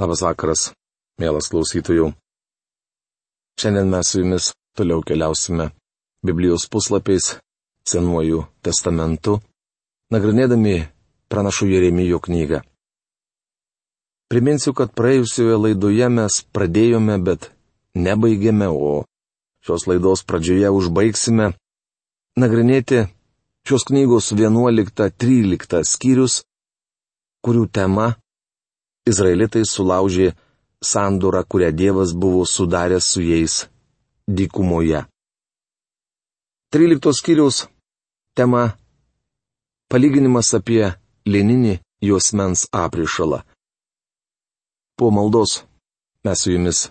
Labas vakaras, mielas klausytojų. Šiandien mes su jumis toliau keliausime Biblijos puslapiais, Senuoju testamentu, nagrinėdami pranašų Jeremijo knygą. Priminsiu, kad praėjusioje laidoje mes pradėjome, bet nebaigėme, o šios laidos pradžioje užbaigsime nagrinėti šios knygos 11-13 skyrius, kurių tema Izraelitai sulaužė sandorą, kurią Dievas buvo sudaręs su jais dykumoje. 13 skyriaus tema - palyginimas apie lieninį juosmens aprišalą. Po maldos mes su jumis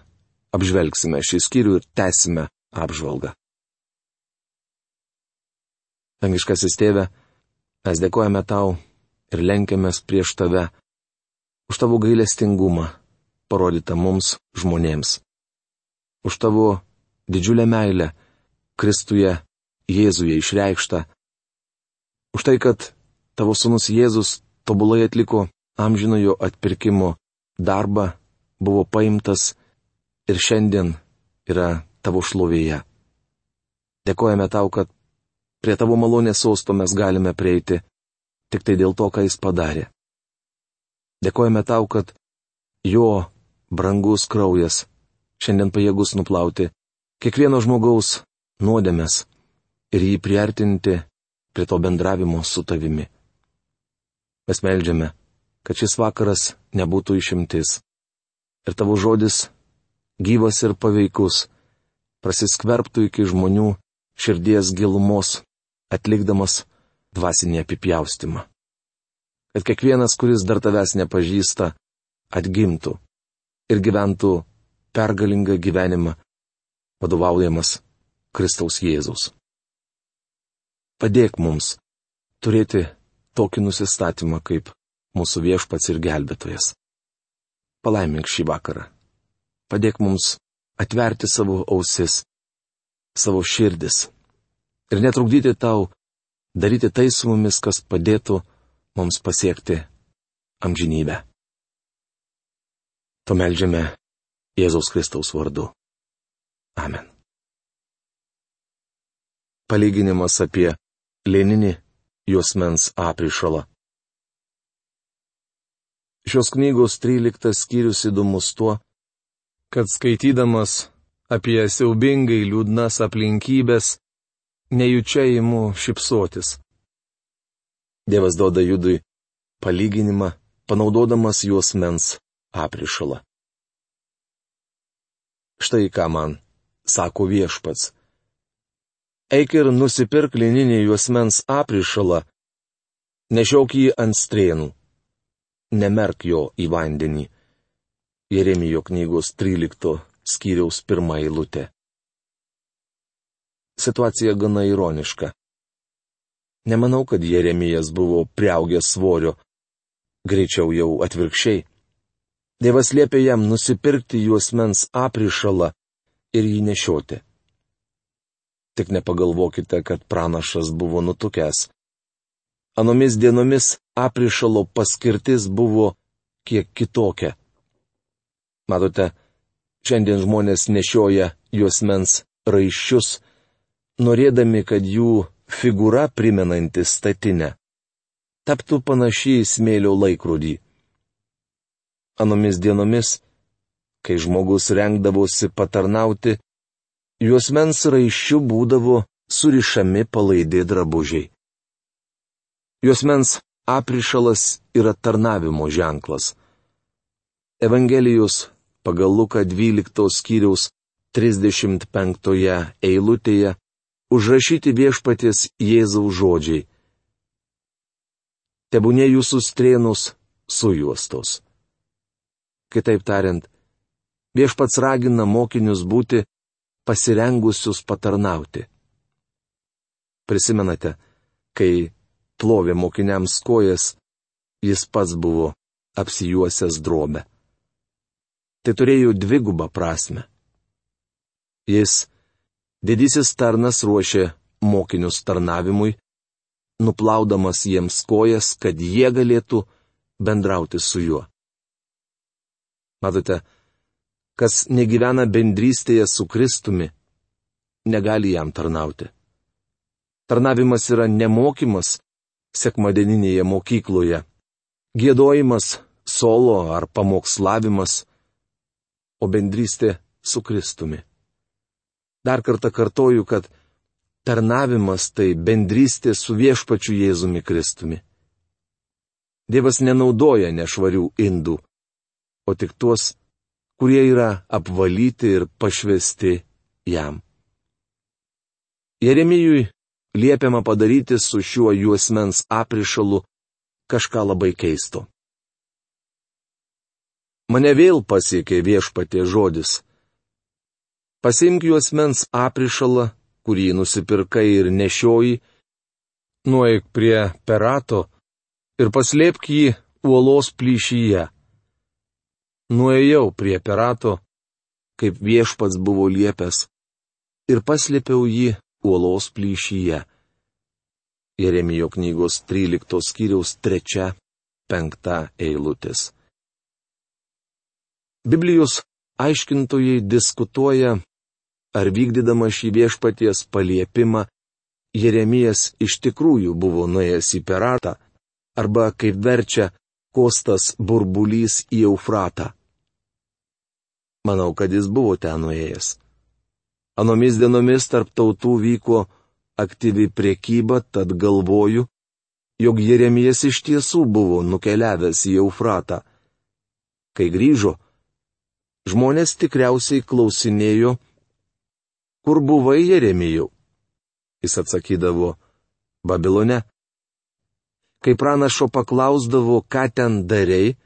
apžvelgsime šį skyrių ir tęsime apžvalgą. Dangiškasis tėve, mes dėkojame tau ir lenkiamės prieš tave už tavo gailestingumą, parodytą mums žmonėms. Už tavo didžiulę meilę Kristuje Jėzuje išreikštą. Už tai, kad tavo sunus Jėzus tobulai atliko amžinojo atpirkimo darbą, buvo paimtas ir šiandien yra tavo šlovėje. Dėkojame tau, kad prie tavo malonės sosto mes galime prieiti tik tai dėl to, ką jis padarė. Dėkojame tau, kad jo brangus kraujas šiandien pajėgus nuplauti kiekvieno žmogaus nuodėmės ir jį priartinti prie to bendravimo su tavimi. Mes melžiame, kad šis vakaras nebūtų išimtis. Ir tavo žodis, gyvas ir paveikus, prasiskverbtų iki žmonių širdies gilumos, atlikdamas dvasinį apipjaustimą kad kiekvienas, kuris dar tavęs nepažįsta, atgimtų ir gyventų pergalingą gyvenimą, vadovaujamas Kristaus Jėzaus. Padėk mums turėti tokį nusistatymą kaip mūsų viešpats ir gelbėtojas. Palaimink šį vakarą. Padėk mums atverti savo ausis, savo širdis ir netrukdyti tau daryti tai su mumis, kas padėtų mums pasiekti amžinybę. To melžiame Jėzaus Kristaus vardu. Amen. Palyginimas apie lėninį juosmens aprišalą. Šios knygos 13 skyrius įdomus tuo, kad skaitydamas apie siaubingai liūdnas aplinkybės, nejučia įimu šipsotis. Dievas duoda judui palyginimą, panaudodamas juos mens aprišalą. Štai ką man sako viešpats. Eik ir nusipirk lininį juosmens aprišalą, nešiok jį ant strėnų, nemerk jo į vandenį. Jeremijo knygos 13 skyriaus pirmą eilutę. Situacija gana ironiška. Nemanau, kad Jeremijas buvo priaugęs svorio. Greičiau jau atvirkščiai. Dievas liepė jam nusipirkti juosmens aprišalą ir jį nešioti. Tik nepagalvokite, kad pranašas buvo nutukęs. Anomis dienomis aprišalo paskirtis buvo kiek kitokia. Matote, šiandien žmonės nešioja juosmens raiščius, norėdami, kad jų figūra primenanti statinę, taptų panaši į smėlio laikrodį. Anomis dienomis, kai žmogus rengdavosi patarnauti, juosmens raiščių būdavo surišami palaidė drabužiai. Juosmens aprišalas yra tarnavimo ženklas. Evangelijos pagal Luką 12 skyriaus 35 eilutėje užrašyti viešpatės Jėzaus žodžiai. Tebūnė jūsų strėnus sujuostos. Kitaip tariant, viešpats ragina mokinius būti pasirengusius patarnauti. Prisimenate, kai plovė mokiniams kojas, jis pats buvo apsijuosęs drobę. Tai turėjo dvigubą prasme. Jis Didysis tarnas ruošė mokinius tarnavimui, nuplaudamas jiems kojas, kad jie galėtų bendrauti su juo. Matote, kas negyvena bendrystėje su Kristumi, negali jam tarnauti. Tarnavimas yra nemokymas sekmadieninėje mokykloje, gėdojimas solo ar pamokslavimas, o bendrystė su Kristumi. Dar kartą kartoju, kad tarnavimas tai bendrystė su viešpačiu Jėzumi Kristumi. Dievas nenaudoja nešvarių indų, o tik tuos, kurie yra apvalyti ir pašvesti jam. Jeremijui liepiama padaryti su šiuo juosmens aprišalu kažką labai keisto. Mane vėl pasiekė viešpatė žodis. Pasimk juosmens aprišalą, kurį nusipirkai ir nešioji, nueik prie perato ir paslėpk jį uolos plyšyje. Nuėjau prie perato, kaip viešpats buvo liepęs, ir paslėpiau jį uolos plyšyje. Jeremijo knygos 13 skyriaus 3-5 eilutės. Biblijos aiškintojai diskutuoja, ar vykdydama šį viešpaties paliepimą, Jeremijas iš tikrųjų buvo nuėjęs į Peratą, arba kaip verčia Kostas burbulys į Eufratą. Manau, kad jis buvo ten nuėjęs. Anomis dienomis tarp tautų vyko aktyvi priekyba, tad galvoju, jog Jeremijas iš tiesų buvo nukeliavęs į Eufratą. Kai grįžo, žmonės tikriausiai klausinėjo, kur buvai Jeremijau? Jis atsakydavo, Babilone. Kai pranašo paklausdavo, ką ten darei,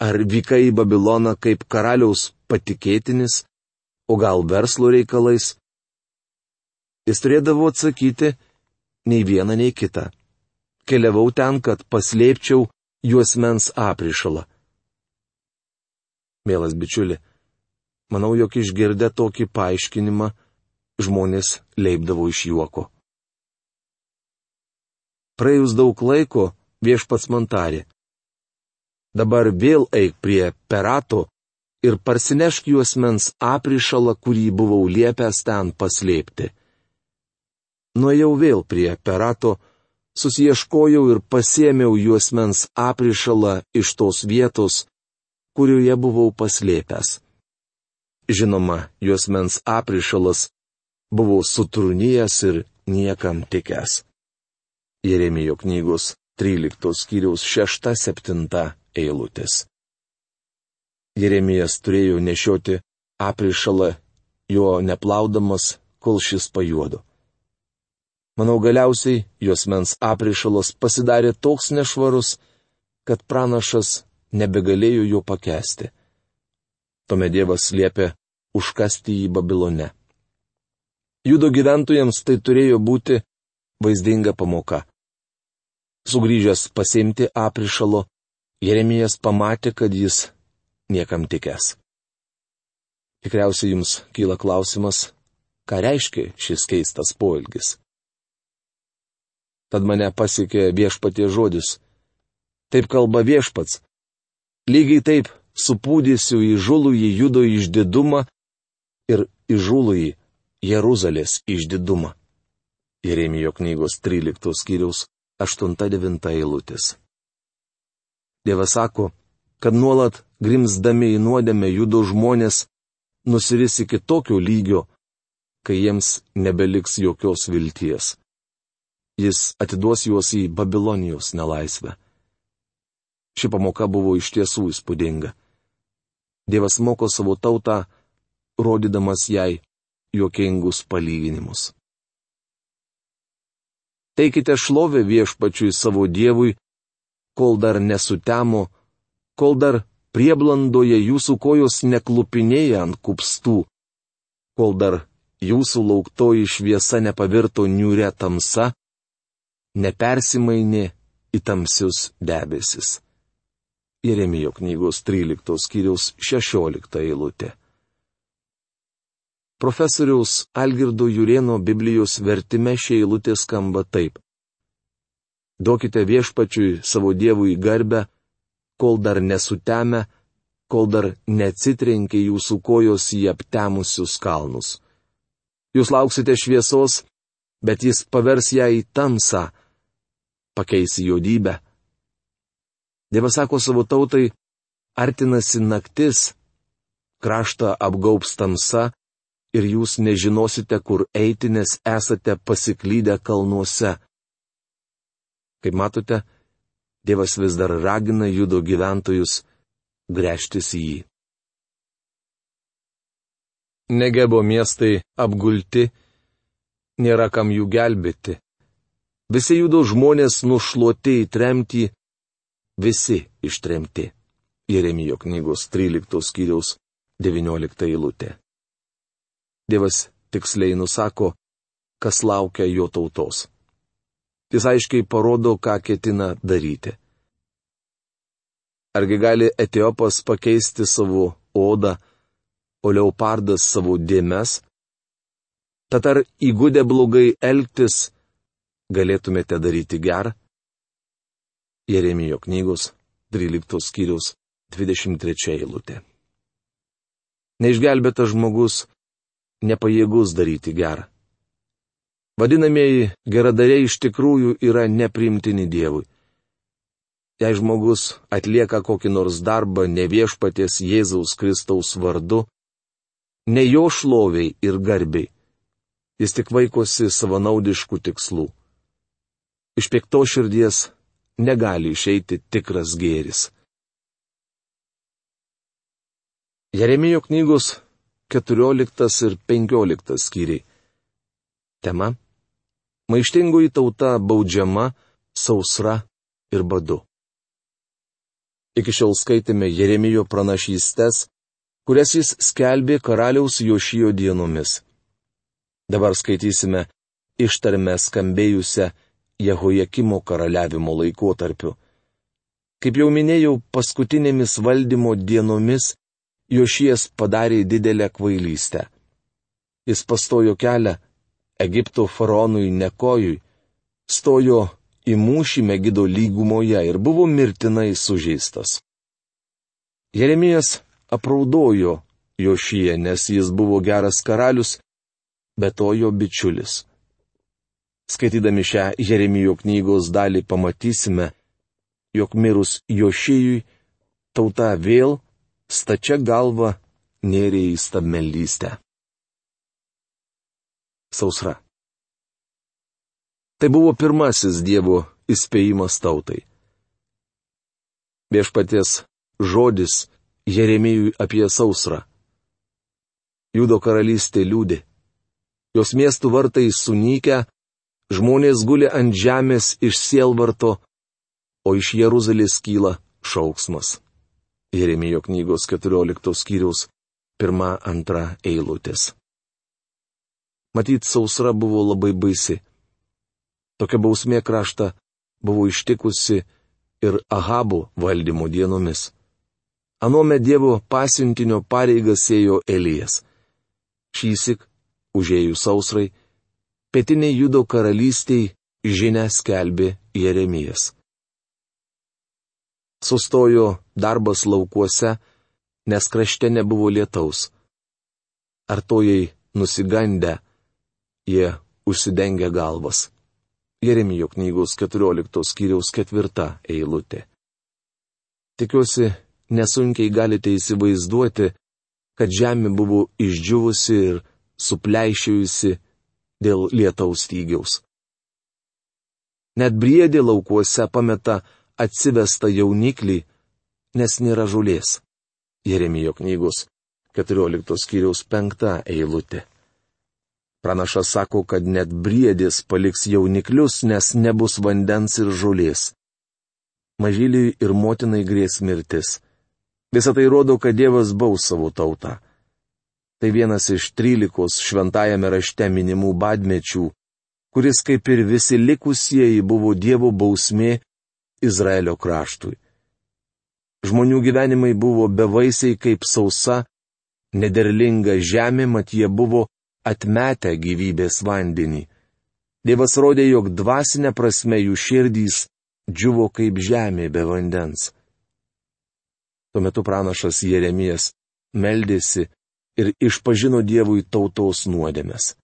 ar vykai į Babiloną kaip karaliaus patikėtinis, o gal verslo reikalais, Jis turėdavo atsakyti nei vieną, nei kitą. Keliavau ten, kad paslėpčiau juosmens aprišalą. Mielas bičiuli, manau, jog išgirdę tokį paaiškinimą, žmonės leipdavo iš juoko. Praėjus daug laiko viešpats man tarė. Dabar vėl eik prie perato ir parsinešk juosmens aprišalą, kurį buvau liepęs ten paslėpti nuėjau vėl prie perato, susieškojau ir pasėmiau juosmens aprišalą iš tos vietos, kurioje buvau paslėpęs. Žinoma, juosmens aprišalas buvo sutrunijęs ir niekam tikęs. Jeremijo knygos 13 skyriaus 6-7 eilutės. Jeremijas turėjo nešioti aprišalą, jo neplaudamas, kol šis pajuodo. Manau, galiausiai juosmens aprišalas pasidarė toks nešvarus, kad pranašas nebegalėjo jo pakesti. Tuomet Dievas liepė užkasti jį Babilone. Judo gyventojams tai turėjo būti vaizdinga pamoka. Sugryžęs pasimti aprišalo, Jeremijas pamatė, kad jis niekam tikęs. Tikriausiai jums kyla klausimas, ką reiškia šis keistas poelgis. Tad mane pasiekė viešpatie žodis. Taip kalba viešpats. Lygiai taip supūdysiu į žulų į judo išdidumą ir į žulų į Jeruzalės išdidumą. Jeremijo knygos 13 skyriaus 8-9 eilutės. Dievas sako, kad nuolat grimzdami į nuodėmę judo žmonės nusiris iki tokio lygio, kai jiems nebeliks jokios vilties jis atiduos juos į Babilonijos nelaisvę. Ši pamoka buvo iš tiesų įspūdinga. Dievas moko savo tautą, rodydamas jai juokingus palyginimus. Teikite šlovę viešpačiui savo Dievui, kol dar nesutemo, kol dar prieblandoje jūsų kojos neklupinėja ant kupstų, kol dar jūsų lauktoji šviesa nepavirto niūrė tamsa, nepersimainė į tamsius debesis. Jeremijo knygos 13 skyriaus 16 eilutė. Profesoriaus Algirdo Jurieno Biblijos vertime šie eilutė skamba taip. Duokite viešpačiui savo dievui garbę, kol dar nesuteme, kol dar neatsitrenkė jūsų kojos į aptemusius kalnus. Jūs lauksite šviesos, bet jis pavers ją į tamsą, pakeis į juodybę. Dievas sako savo tautai, artinasi naktis, kraštą apgaubs tamsa ir jūs nežinosite, kur eiti, nes esate pasiklydę kalnuose. Kaip matote, Dievas vis dar ragina judo gyventojus grėžtis į jį. Negebo miestai apgulti, nėra kam jų gelbėti. Visi judo žmonės nušluoti į tremtį, visi ištremti. Jeremijo knygos 13 skyriaus 19 eilutė. Dievas tiksliai nusako, kas laukia jo tautos. Jis aiškiai parodo, ką ketina daryti. Argi gali Etiopas pakeisti savo odą, o leopardas savo dėmes? Tad ar įgūdę blogai elgtis galėtumėte daryti gerą? Jeremijo knygos 13 skyrius 23 eilutė. Neišgelbėtas žmogus nepajėgus daryti gerą. Vadinamieji geradariai iš tikrųjų yra neprimtini Dievui. Jei žmogus atlieka kokį nors darbą ne viešpaties Jėzaus Kristaus vardu, ne jo šloviai ir garbiai, jis tik vaikosi savanaudiškų tikslų. Iš piekto širdies negali išeiti tikras gėris. Jeremijo knygos 14 ir 15 skyriai. Tema Maištingoji tauta baudžiama sausra ir badu. Iki šiol skaitėme Jeremijo pranašystės, kurias jis skelbė karaliaus Jošijo dienomis. Dabar skaitysime ištarmę skambėjusią Jehojakimo karaliavimo laikotarpiu. Kaip jau minėjau, paskutinėmis valdymo dienomis Jošijas padarė didelę kvailystę. Jis pastojo kelią Egipto faraonui Nekojui, stojo į mūšį Megido lygumoje ir buvo mirtinai sužeistas. Jeremijas apraudojo Jošyje, nes jis buvo geras karalius, bet to jo bičiulis. Skaitydami šią Jeremijo knygos dalį pamatysime, jog mirus Jošijui tauta vėl stačia galva nėrė į stabmelystę sausra. Tai buvo pirmasis Dievo įspėjimas tautai. Viešpaties žodis Jeremijui apie sausrą. Judo karalystė liūdė. Jos miestų vartai sunykę, žmonės guli ant žemės iš sielvarto, o iš Jeruzalės kyla šauksmas. Jeremijo knygos 14 skyriaus 1-2 eilutės. Matyt, sausra buvo labai baisi. Tokia bausmė kraštą buvo ištikusi ir Ahabų valdymo dienomis. Anuome Dievo pasintinio pareigas ėjo Elijas. Šįsik, užėjus sausrai, pietiniai judo karalystiai žinę skelbė Jeremijas. Sustojo darbas laukuose, nes krašte nebuvo lietaus. Artojai nusigandę, jie užsidengia galvas. Jeremijo knygos 14 skyriaus 4 eilutė. Tikiuosi, nesunkiai galite įsivaizduoti, kad žemė buvo išdžiūvusi ir supleišėjusi dėl lietaus stygiaus. Net briedė laukuose pameta atsivestą jauniklį, nes nėra žulės. Jeremijo knygos 14 skyriaus 5 eilutė. Pranašas sako, kad net briedis paliks jauniklius, nes nebus vandens ir žolės. Mažyliui ir motinai grės mirtis. Visą tai rodo, kad Dievas baus savo tautą. Tai vienas iš trylikos šventajame rašte minimų badmečių, kuris kaip ir visi likusieji buvo Dievo bausmė Izraelio kraštui. Žmonių gyvenimai buvo bevaisiai kaip sausa, nederlinga žemė, mat jie buvo atmetę gyvybės vandenį. Dievas rodė, jog dvasinė prasme jų širdys džiuvo kaip žemė be vandens. Tuo metu pranašas Jeremijas meldėsi ir išpažino Dievui tautos nuodėmės.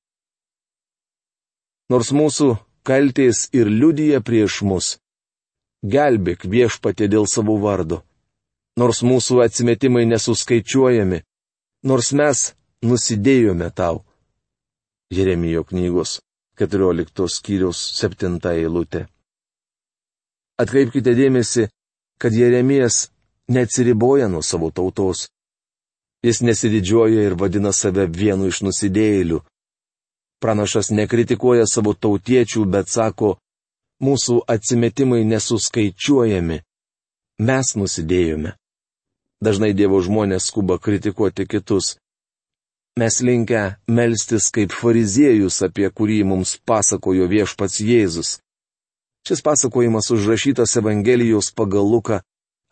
Nors mūsų kaltės ir liudyja prieš mus, gelbėk viešpatė dėl savo vardo. Nors mūsų atsimetimai nesuskaičiuojami, nors mes nusidėjome tau. Jeremijo knygos 14 skyriaus 7 eilutė. Atkreipkite dėmesį, kad Jeremijas neatsiriboja nuo savo tautos. Jis nesididžiuoja ir vadina save vienu iš nusidėjėlių. Pranašas nekritikuoja savo tautiečių, bet sako, mūsų atsimetimai nesuskaičiuojami. Mes nusidėjome. Dažnai Dievo žmonės skuba kritikuoti kitus. Mes linkę melstis kaip fariziejus, apie kurį mums pasakojo viešpats Jėzus. Šis pasakojimas užrašytas Evangelijos pagal Luką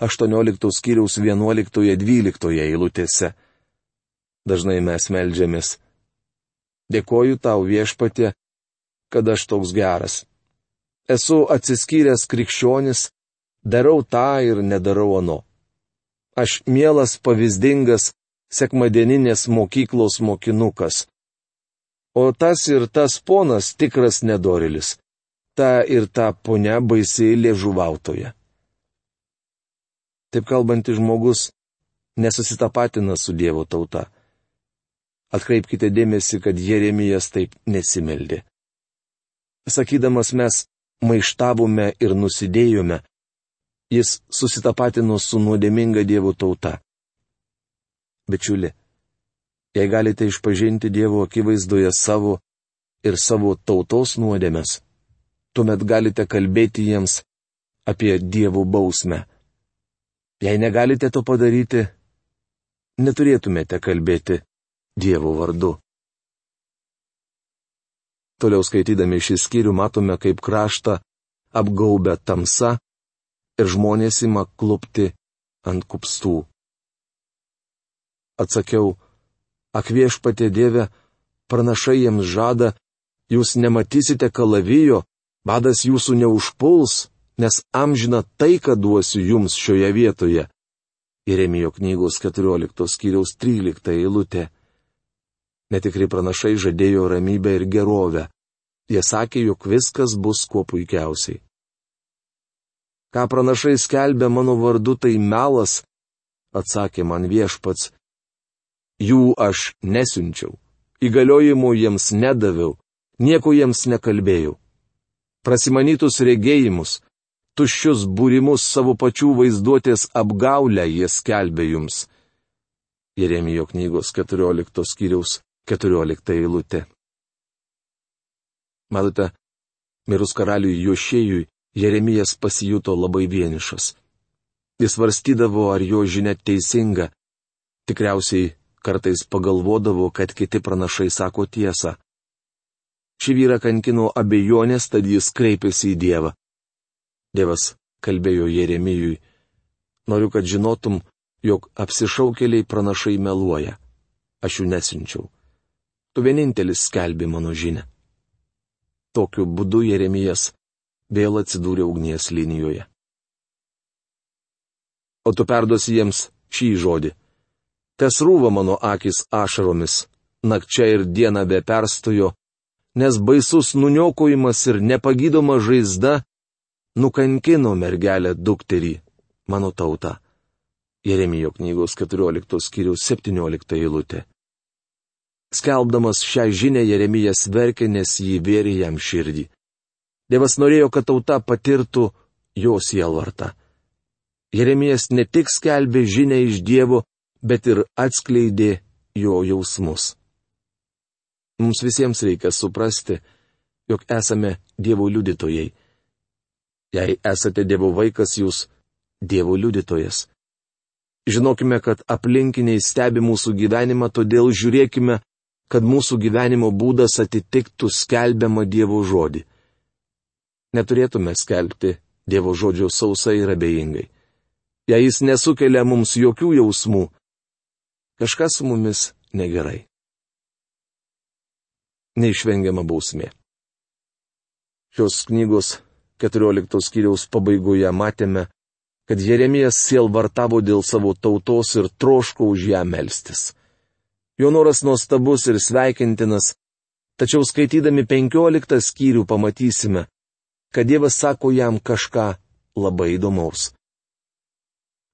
18 skyriaus 11-12 eilutėse. Dažnai mes melžiamės. Dėkoju tau viešpatė, kad aš toks geras. Esu atsiskyręs krikščionis, darau tą ir nedarau ano. Aš mielas pavyzdingas sekmadieninės mokyklos mokinukas. O tas ir tas ponas tikras nedorilis. Ta ir ta ponia baisiai liežuvautoja. Taip kalbantis žmogus nesusitapatina su Dievo tauta. Atkreipkite dėmesį, kad Jeremijas taip nesimeldė. Sakydamas mes maištavome ir nusidėjome, jis susitapatino su nuodėminga Dievo tauta. Bičiuli, jei galite išpažinti Dievo akivaizdoje savo ir savo tautos nuodėmes, tuomet galite kalbėti jiems apie Dievo bausmę. Jei negalite to padaryti, neturėtumėte kalbėti Dievo vardu. Toliau skaitydami šį skyrių matome, kaip kraštą apgaubę tamsa ir žmonės ima klupti ant kupstų. Atsakiau, akviešpatė Dieve, pranašai jiems žada, jūs nematysite kalavijo, badas jūsų neužpuls, nes amžina taiką duosiu jums šioje vietoje. Jeremijo knygos 14 skyriaus 13 eilutė. Netikri pranašai žadėjo ramybę ir gerovę. Jie sakė, jog viskas bus kuo puikiausiai. Ką pranašai skelbė mano vardu, tai melas, atsakė man viešpats. Jų aš nesiunčiau, įgaliojimų jiems nedaviau, nieko jiems nekalbėjau. Prasimanytus regėjimus, tuščius būrimus savo pačių vaizduotės apgaulę jie skelbė jums. Jeremijo knygos 14 skyriaus 14 eilutė. Matote, mirus karaliui Jošėjui, Jeremijas pasijuto labai vienišas. Jis varstydavo, ar jo žinia teisinga. Tikriausiai kartais pagalvodavo, kad kiti pranašai sako tiesą. Šį vyrą kankino abejonės, tad jis kreipėsi į Dievą. Dievas kalbėjo Jeremijui, noriu, kad žinotum, jog apsišaukėliai pranašai meluoja. Aš jų nesinčiau. Tu vienintelis skelbi mano žinę. Tokiu būdu Jeremijas vėl atsidūrė ugnies linijoje. O tu perduosi jiems šį žodį. Tes rūva mano akis ašaromis, nakčia ir diena be perstojo, nes baisus nuniokojimas ir nepagydoma žaizda nukankino mergelę dukterį, mano tautą. Jeremijo knygos 14 skyriaus 17 eilutė. Skelbdamas šią žinę Jeremijas verkė, nes jį vėrė jam širdį. Dievas norėjo, kad tauta patirtų jo sielvartą. Jeremijas ne tik skelbė žinę iš Dievo, bet ir atskleidė jo jausmus. Mums visiems reikia suprasti, jog esame Dievo liudytojai Jei esate Dievo vaikas, jūs Dievo liudytojas. Žinokime, kad aplinkiniai stebi mūsų gyvenimą, todėl žiūrėkime, kad mūsų gyvenimo būdas atitiktų skelbiamą Dievo žodį. Neturėtume skelbti Dievo žodžio sausai ir abejingai. Jei jis nesukelia mums jokių jausmų, kažkas su mumis negerai. Neišvengiama bausmė. Šios knygos 14 skyriaus pabaigoje matėme, kad Jeremijas sielvartavo dėl savo tautos ir troško už ją melstis. Jo noras nuostabus ir sveikintinas, tačiau skaitydami penkioliktą skyrių pamatysime, kad Dievas sako jam kažką labai įdomaus.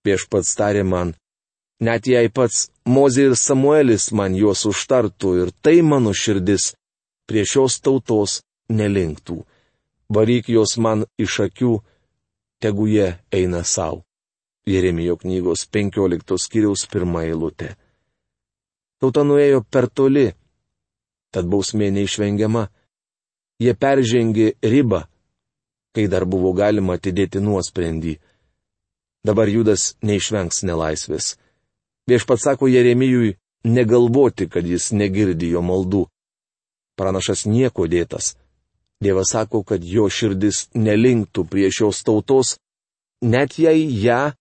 Prieš pats tarė man, net jei pats Mozė ir Samuelis man juos užtartų ir tai mano širdis prie šios tautos nelinktų. Varyk jos man iš akių, tegu jie eina savo. Jeremijo knygos 15 skyriaus pirmą eilutę. Tauta nuėjo per toli, tad bausmė neišvengiama. Jie peržengė ribą, kai dar buvo galima atidėti nuosprendį. Dabar Judas neišvengs nelaisvės. Viešpats sako Jeremijui negalvoti, kad jis negirdijo maldų. Pranašas nieko dėtas. Dievas sako, kad jo širdis nelinktų prie šios tautos, net jei ją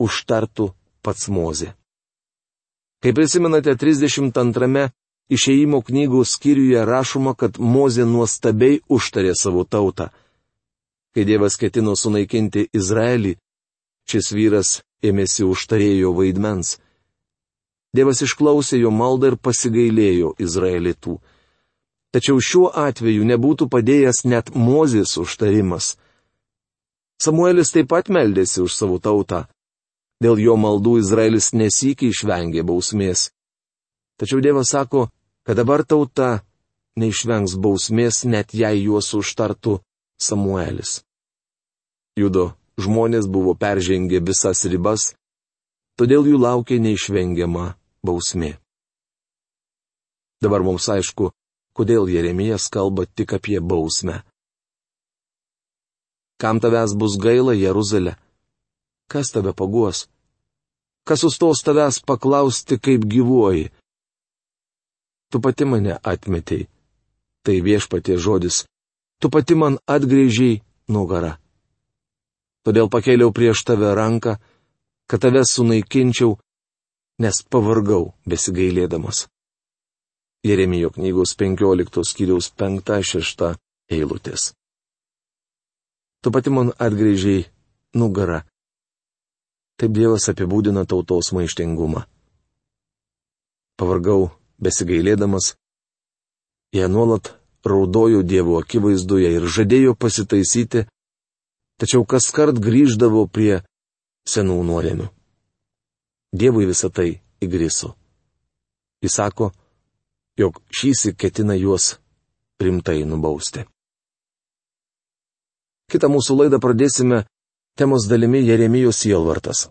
užtartų pats Mozė. Kaip prisimenate, 32 išeimo knygų skyriuje rašoma, kad Mozė nuostabiai užtarė savo tautą. Kai Dievas ketino sunaikinti Izraelį, šis vyras ėmėsi užtarėjo vaidmens. Dievas išklausė jo maldą ir pasigailėjo Izraelitų. Tačiau šiuo atveju nebūtų padėjęs net Mozės užtarimas. Samuelis taip pat meldėsi už savo tautą. Dėl jo maldų Izraelis nesykiai išvengė bausmės. Tačiau Dievas sako, kad dabar tauta neišvengs bausmės, net jei juos užtartų Samuelis. Judo žmonės buvo peržengę visas ribas, todėl jų laukia neišvengiama bausmė. Dabar mums aišku, kodėl Jeremijas kalba tik apie bausmę. Kam tavęs bus gaila, Jeruzalė? Kas tave paguos? Kas sustos tavęs paklausti, kaip gyvuoji? Tu pati mane atmetei. Tai viešpatie žodis. Tu pati man atgrėžiai nugarą. Todėl pakėliau prieš tave ranką, kad tave sunaikinčiau, nes pavargau besigailėdamas. Jeremijo knygos 15 skyriaus 5-6 eilutės. Tu pati man atgrėžiai nugarą. Taip Dievas apibūdina tautos maištingumą. Pavargau besigailėdamas, jie nuolat raudojo Dievo akivaizdoje ir žadėjo pasitaisyti, tačiau kas kart grįždavo prie senų nuodėmių. Dievui visą tai įgriso. Jis sako, jog šįsi ketina juos rimtai nubausti. Kita mūsų laidą pradėsime temos dalimi Jeremijos sielvartas.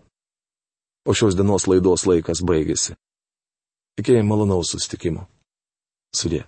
O šios dienos laidos laikas baigėsi. Tikėjai malonaus sustikimo. Sudė.